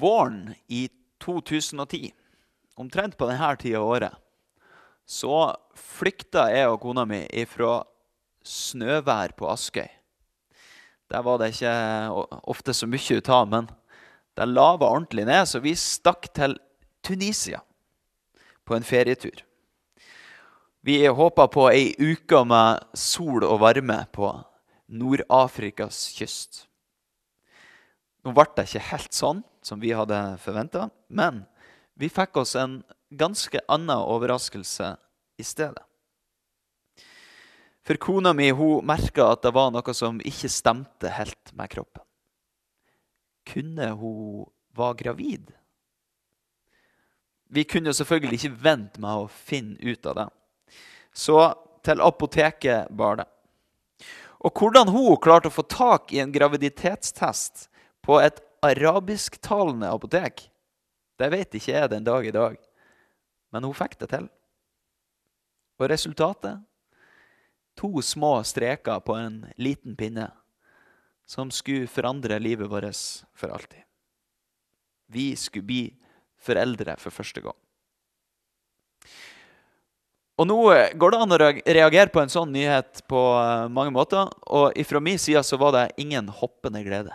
våren i 2010, omtrent på denne tida av året, så flykta jeg og kona mi ifra snøvær på Askøy. Der var det ikke ofte så mye ut av, men det lava ordentlig ned, så vi stakk til Tunisia på en ferietur. Vi håpa på ei uke med sol og varme på Nord-Afrikas kyst. Nå ble det ikke helt sånn som vi hadde forventa, men vi fikk oss en ganske annen overraskelse i stedet. For kona mi hun merka at det var noe som ikke stemte helt med kroppen. Kunne hun være gravid? Vi kunne selvfølgelig ikke vente med å finne ut av det. Så til apoteket bar det. Og hvordan hun klarte å få tak i en graviditetstest på et arabisktalende apotek, det vet ikke jeg den dag i dag. Men hun fikk det til. Og resultatet? To små streker på en liten pinne som skulle forandre livet vårt for alltid. Vi skulle bli foreldre for første gang. Og Nå går det an å reagere på en sånn nyhet på eh, mange måter. Og ifra min side så var det ingen hoppende glede.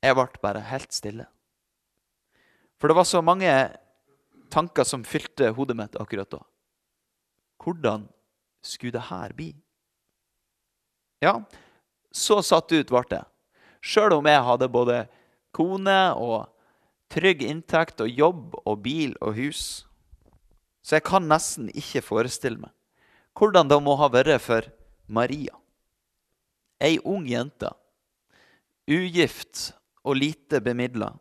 Jeg ble bare helt stille. For det var så mange tanker som fylte hodet mitt akkurat da. Hvordan skulle det her bli? Ja, så satt ut ble det. Sjøl om jeg hadde både kone og trygg inntekt og jobb og bil og hus. Så jeg kan nesten ikke forestille meg hvordan det må ha vært for Maria. Ei ung jente, ugift og lite bemidla.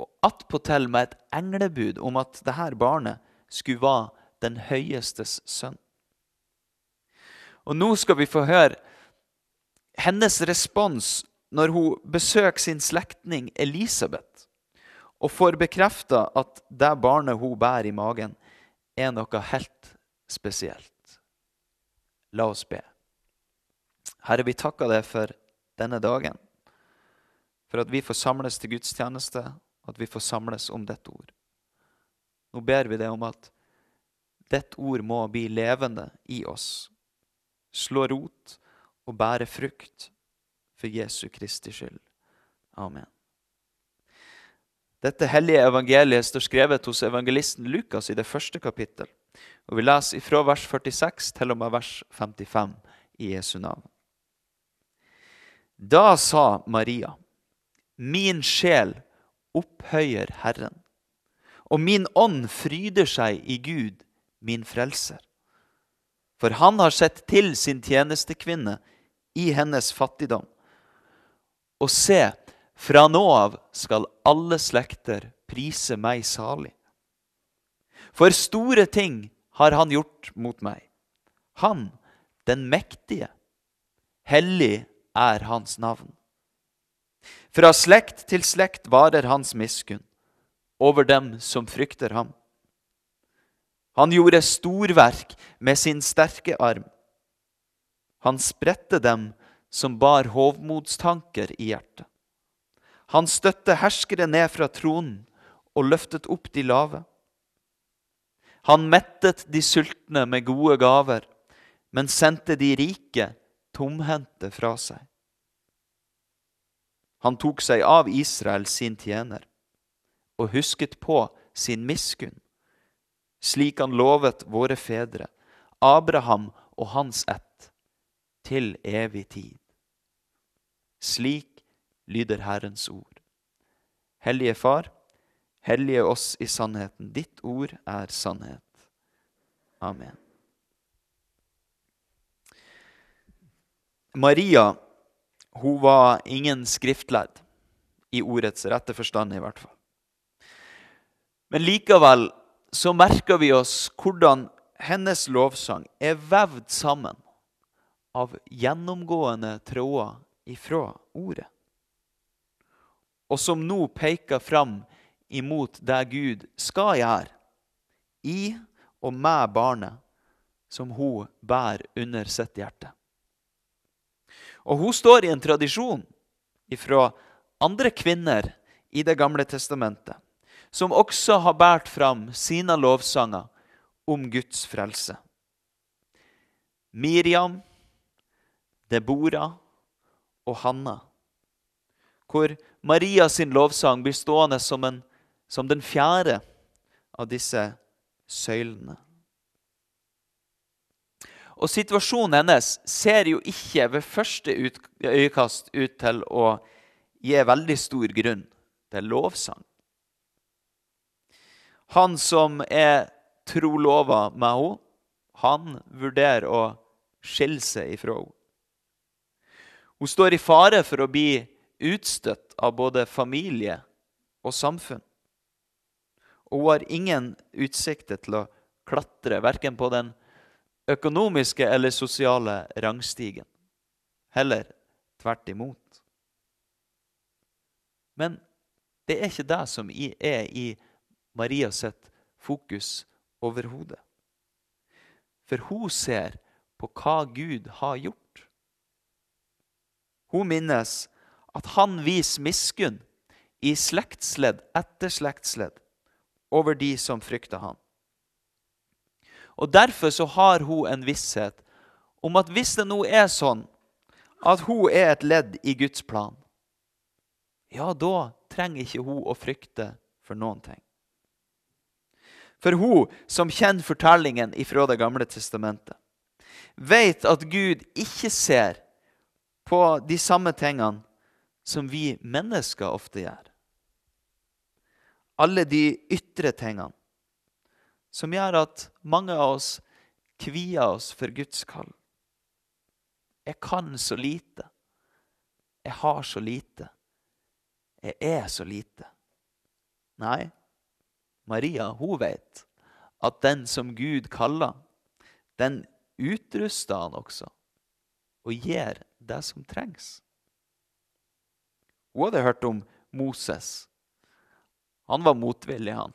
Og attpåtil med et englebud om at dette barnet skulle være den høyestes sønn. Og nå skal vi få høre hennes respons når hun besøker sin slektning Elisabeth og får bekrefta at det barnet hun bærer i magen, er noe helt spesielt. La oss be. Herre, vi takker deg for denne dagen, for at vi får samles til gudstjeneste, at vi får samles om dette ord. Nå ber vi deg om at dette ord må bli levende i oss, slå rot og bære frukt for Jesu Kristi skyld. Amen. Dette hellige evangeliet står skrevet hos evangelisten Lukas i det første kapittel. Og Vi leser ifra vers 46 til og med vers 55 i Jesu navn. Da sa Maria, min sjel opphøyer Herren, og min ånd fryder seg i Gud, min frelser. For han har sett til sin tjenestekvinne i hennes fattigdom. Og se, fra nå av skal alle slekter prise meg salig. For store ting har han gjort mot meg. Han, den mektige. Hellig er hans navn. Fra slekt til slekt varer hans miskunn over dem som frykter ham. Han gjorde storverk med sin sterke arm. Han spredte dem som bar hovmodstanker i hjertet. Han støtte herskere ned fra tronen og løftet opp de lave. Han mettet de sultne med gode gaver, men sendte de rike tomhendte fra seg. Han tok seg av Israel, sin tjener, og husket på sin miskunn, slik han lovet våre fedre, Abraham og hans ett, til evig tid. Slik lyder Herrens ord. Hellige Far, hellige oss i sannheten. Ditt ord er sannhet. Amen. Maria hun var ingen skriftlærd, i ordets rette forstand i hvert fall. Men likevel så merker vi oss hvordan hennes lovsang er vevd sammen av gjennomgående tråder ifra ordet og som nå peker fram imot det Gud skal gjøre i og med barnet som hun bærer under sitt hjerte. Og hun står i en tradisjon fra andre kvinner i Det gamle testamentet, som også har båret fram sine lovsanger om Guds frelse. Miriam, Deborah og Hanna, hvor Maria sin lovsang blir stående som, en, som den fjerde av disse søylene. Og situasjonen hennes ser jo ikke ved første øyekast ut til å gi veldig stor grunn til lovsang. Han som er trolova med henne, han vurderer å skille seg ifra henne. Hun står i fare for å bli utstøtt av både familie og samfunn. Og hun har ingen utsikter til å klatre verken på den økonomiske eller sosiale rangstigen. Heller tvert imot. Men det er ikke det som er i Maria sitt fokus overhodet. For hun ser på hva Gud har gjort. Hun minnes at han viser miskunn i slektsledd etter slektsledd over de som frykter han. Og Derfor så har hun en visshet om at hvis det nå er sånn at hun er et ledd i Guds plan, ja, da trenger ikke hun å frykte for noen ting. For hun som kjenner fortellingen ifra Det gamle testamentet, vet at Gud ikke ser på de samme tingene som vi mennesker ofte gjør. Alle de ytre tingene som gjør at mange av oss kvier oss for Guds kall. Jeg kan så lite. Jeg har så lite. Jeg er så lite. Nei, Maria hun vet at den som Gud kaller, den utruster han også og gir det som trengs. Hun hadde hørt om Moses. Han var motvillig, han,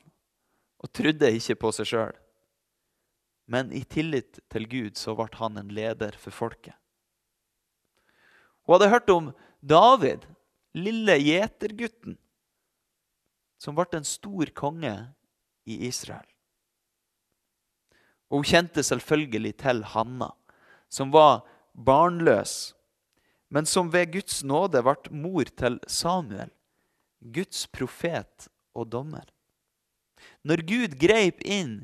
og trodde ikke på seg sjøl. Men i tillit til Gud så ble han en leder for folket. Hun hadde hørt om David, lille gjetergutten, som ble en stor konge i Israel. Og hun kjente selvfølgelig til Hanna, som var barnløs, men som ved Guds nåde ble mor til Samuel, Guds profet og dommer. Når Gud greip inn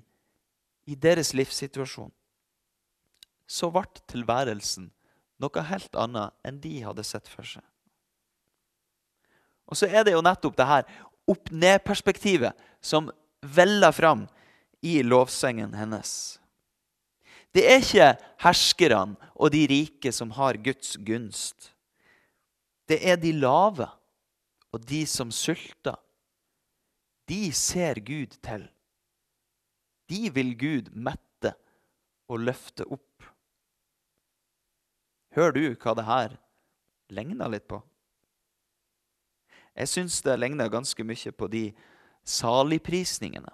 i deres livssituasjon, så ble tilværelsen noe helt annet enn de hadde sett for seg. Og så er det jo nettopp det her opp-ned-perspektivet som veller fram i lovsengen hennes. Det er ikke herskerne og de rike som har Guds gunst. Det er de lave og de som sulter. De ser Gud til. De vil Gud mette og løfte opp. Hører du hva det her ligner litt på? Jeg syns det ligner ganske mye på de saligprisningene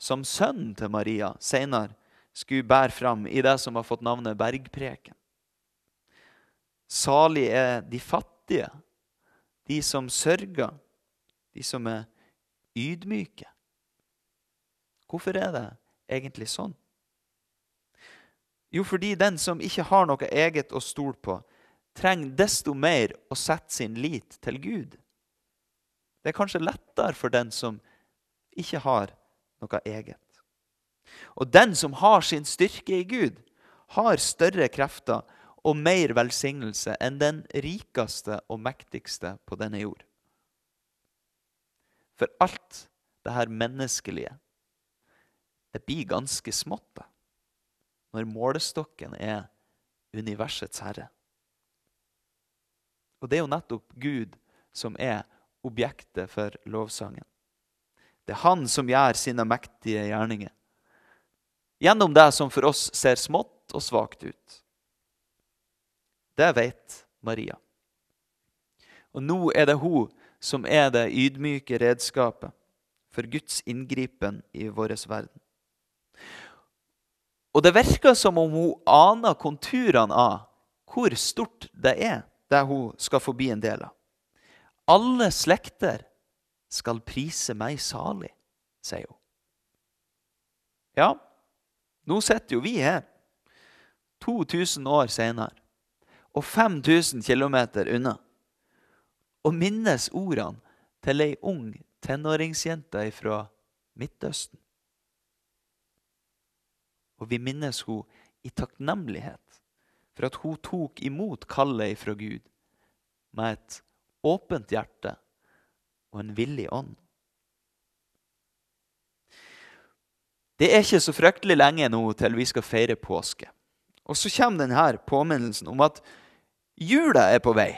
som sønnen til Maria senere skulle bære fram i det som har fått navnet bergpreken. Salig er de fattige, de som sørger, de som er ydmyke. Hvorfor er det egentlig sånn? Jo, fordi den som ikke har noe eget å stole på, trenger desto mer å sette sin lit til Gud. Det er kanskje lettere for den som ikke har noe eget. Og den som har sin styrke i Gud, har større krefter og mer velsignelse enn den rikeste og mektigste på denne jord. For alt det her menneskelige, det blir ganske smått da, når målestokken er universets herre. Og det er jo nettopp Gud som er objektet for lovsangen. Det er han som gjør sine mektige gjerninger. Gjennom det som for oss ser smått og svakt ut. Det vet Maria. Og nå er det hun som er det ydmyke redskapet for Guds inngripen i vår verden. Og det virker som om hun aner konturene av hvor stort det er, det hun skal forbi en del av. Alle slekter skal prise meg salig, sier hun. Ja, nå sitter jo vi her, 2000 år senere, og 5000 km unna, og minnes ordene til ei ung tenåringsjente fra Midtøsten. Og vi minnes hun i takknemlighet for at hun tok imot kallet fra Gud med et åpent hjerte og en villig ånd. Det er ikke så fryktelig lenge nå til vi skal feire påske. Og så kommer denne påminnelsen om at jula er på vei,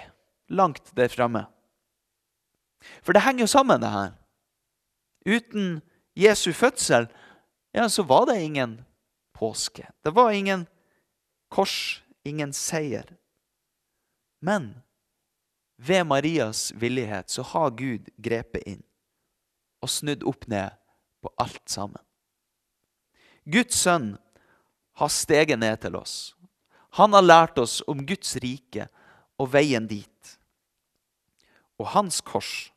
langt der framme. For det henger jo sammen, det her. Uten Jesu fødsel, ja, så var det ingen påske. Det var ingen kors, ingen seier. Men ved Marias villighet så har Gud grepet inn og snudd opp ned på alt sammen. Guds sønn har steget ned til oss. Han har lært oss om Guds rike og veien dit. Og hans kors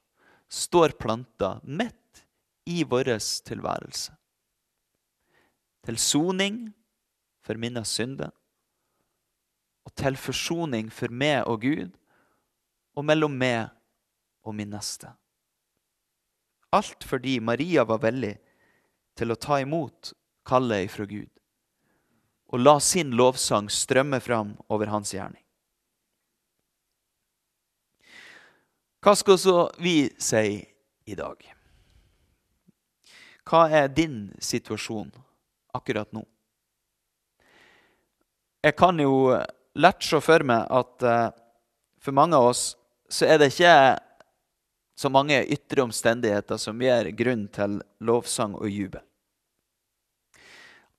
står planta midt i vår tilværelse. Til soning for mine synder, og til forsoning for meg og Gud, og mellom meg og min neste. Alt fordi Maria var villig til å ta imot kallet ifra Gud og la sin lovsang strømme fram over hans gjerning. Hva skal så vi si i dag? Hva er din situasjon akkurat nå? Jeg kan jo lett se for meg at uh, for mange av oss så er det ikke så mange ytre omstendigheter som gir grunn til lovsang og jubel.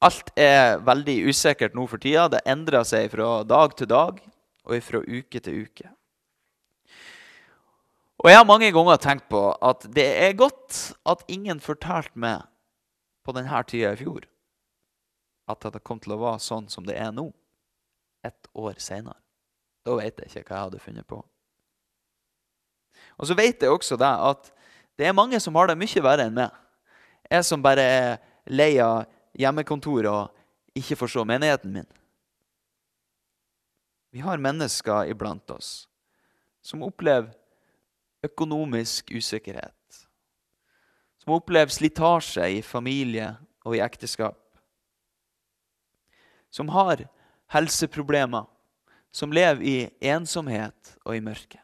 Alt er veldig usikkert nå for tida. Det endrer seg fra dag til dag og fra uke til uke. Og jeg har mange ganger tenkt på at det er godt at ingen fortalte meg på denne tida i fjor at det kom til å være sånn som det er nå, ett år seinere. Da vet jeg ikke hva jeg hadde funnet på. Og så vet jeg også det at det er mange som har det mye verre enn meg. Jeg som bare er lei av hjemmekontor og ikke forstår menigheten min. Vi har mennesker iblant oss som opplever økonomisk usikkerhet. Som opplever slitasje i familie og i ekteskap. Som har helseproblemer. Som lever i ensomhet og i mørke.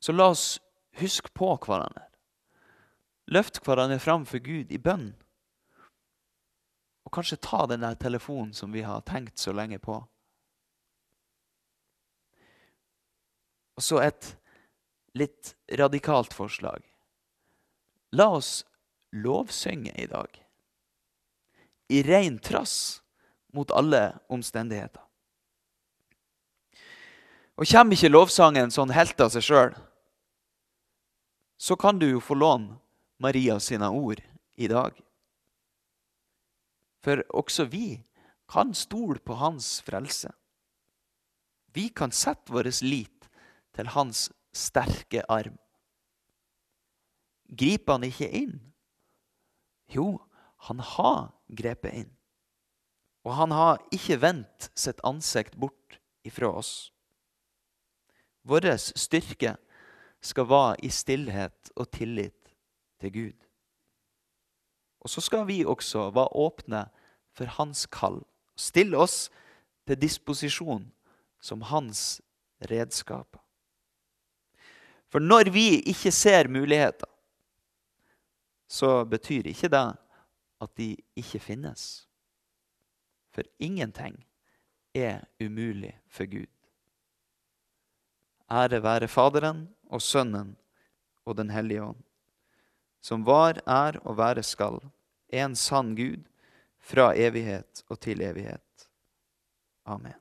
Så la oss huske på hverandre. Løft hverandre fram for Gud i bønn. Og kanskje ta den der telefonen som vi har tenkt så lenge på. Og så et litt radikalt forslag. La oss lovsynge i dag. I ren trass mot alle omstendigheter. Og kommer ikke lovsangen sånn helt av seg sjøl, så kan du jo få låne Maria sine ord i dag. For også vi kan stole på hans frelse. Vi kan sette vår lit til hans sterke arm. Griper han ikke inn? Jo, han har grepet inn. Og han har ikke vendt sitt ansikt bort ifra oss. Vår styrke skal være i stillhet og tillit til Gud. Og så skal vi også være åpne for hans kall. Stille oss til disposisjon som hans redskap. For når vi ikke ser muligheter, så betyr ikke det at de ikke finnes. For ingenting er umulig for Gud. Ære være Faderen og Sønnen og Den hellige ånd som var, er og være skal, en sann Gud, fra evighet og til evighet. Amen.